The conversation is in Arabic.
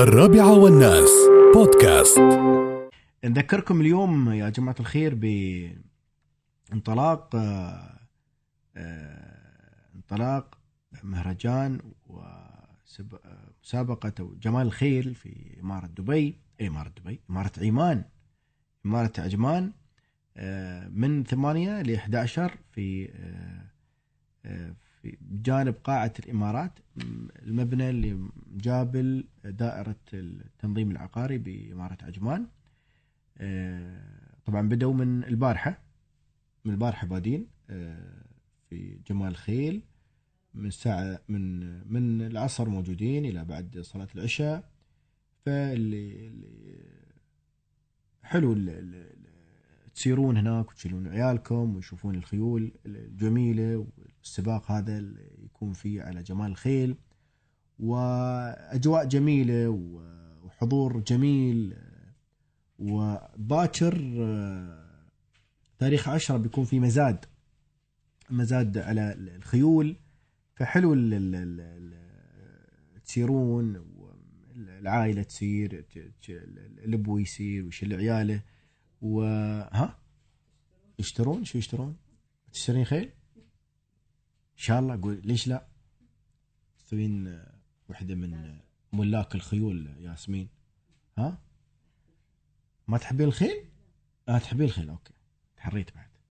الرابعة والناس. بودكاست. نذكركم اليوم يا جماعة الخير بانطلاق آه، آه، انطلاق مهرجان ومسابقة جمال الخيل في إمارة دبي إيه، إمارة دبي إمارة عمان إمارة عجمان آه، من 8 ل 11 في في جانب قاعة الإمارات المبنى اللي مجابل دائرة التنظيم العقاري بإمارة عجمان. آه، طبعا بدأوا من البارحة من البارحة بادين آه، في جمال خيل من الساعة من من العصر موجودين إلى بعد صلاة العشاء. فاللي اللي حلو تسيرون هناك وتشيلون عيالكم ويشوفون الخيول الجميلة والسباق هذا اللي يكون فيه على جمال الخيل. وأجواء جميلة وحضور جميل. وباكر تاريخ عشرة بيكون في مزاد. مزاد على الخيول. فحلو تسيرون العائلة تسير الابو يسير ويشيل عياله. وها يشترون؟ شو يشترون؟ تشترين خيل؟ إن شاء الله. قول ليش لا؟ تسوين وحدة من ملاك الخيول ياسمين. ها؟ ما تحبين الخيل؟ آه تحبين الخيل. أوكي. تحريت بعد.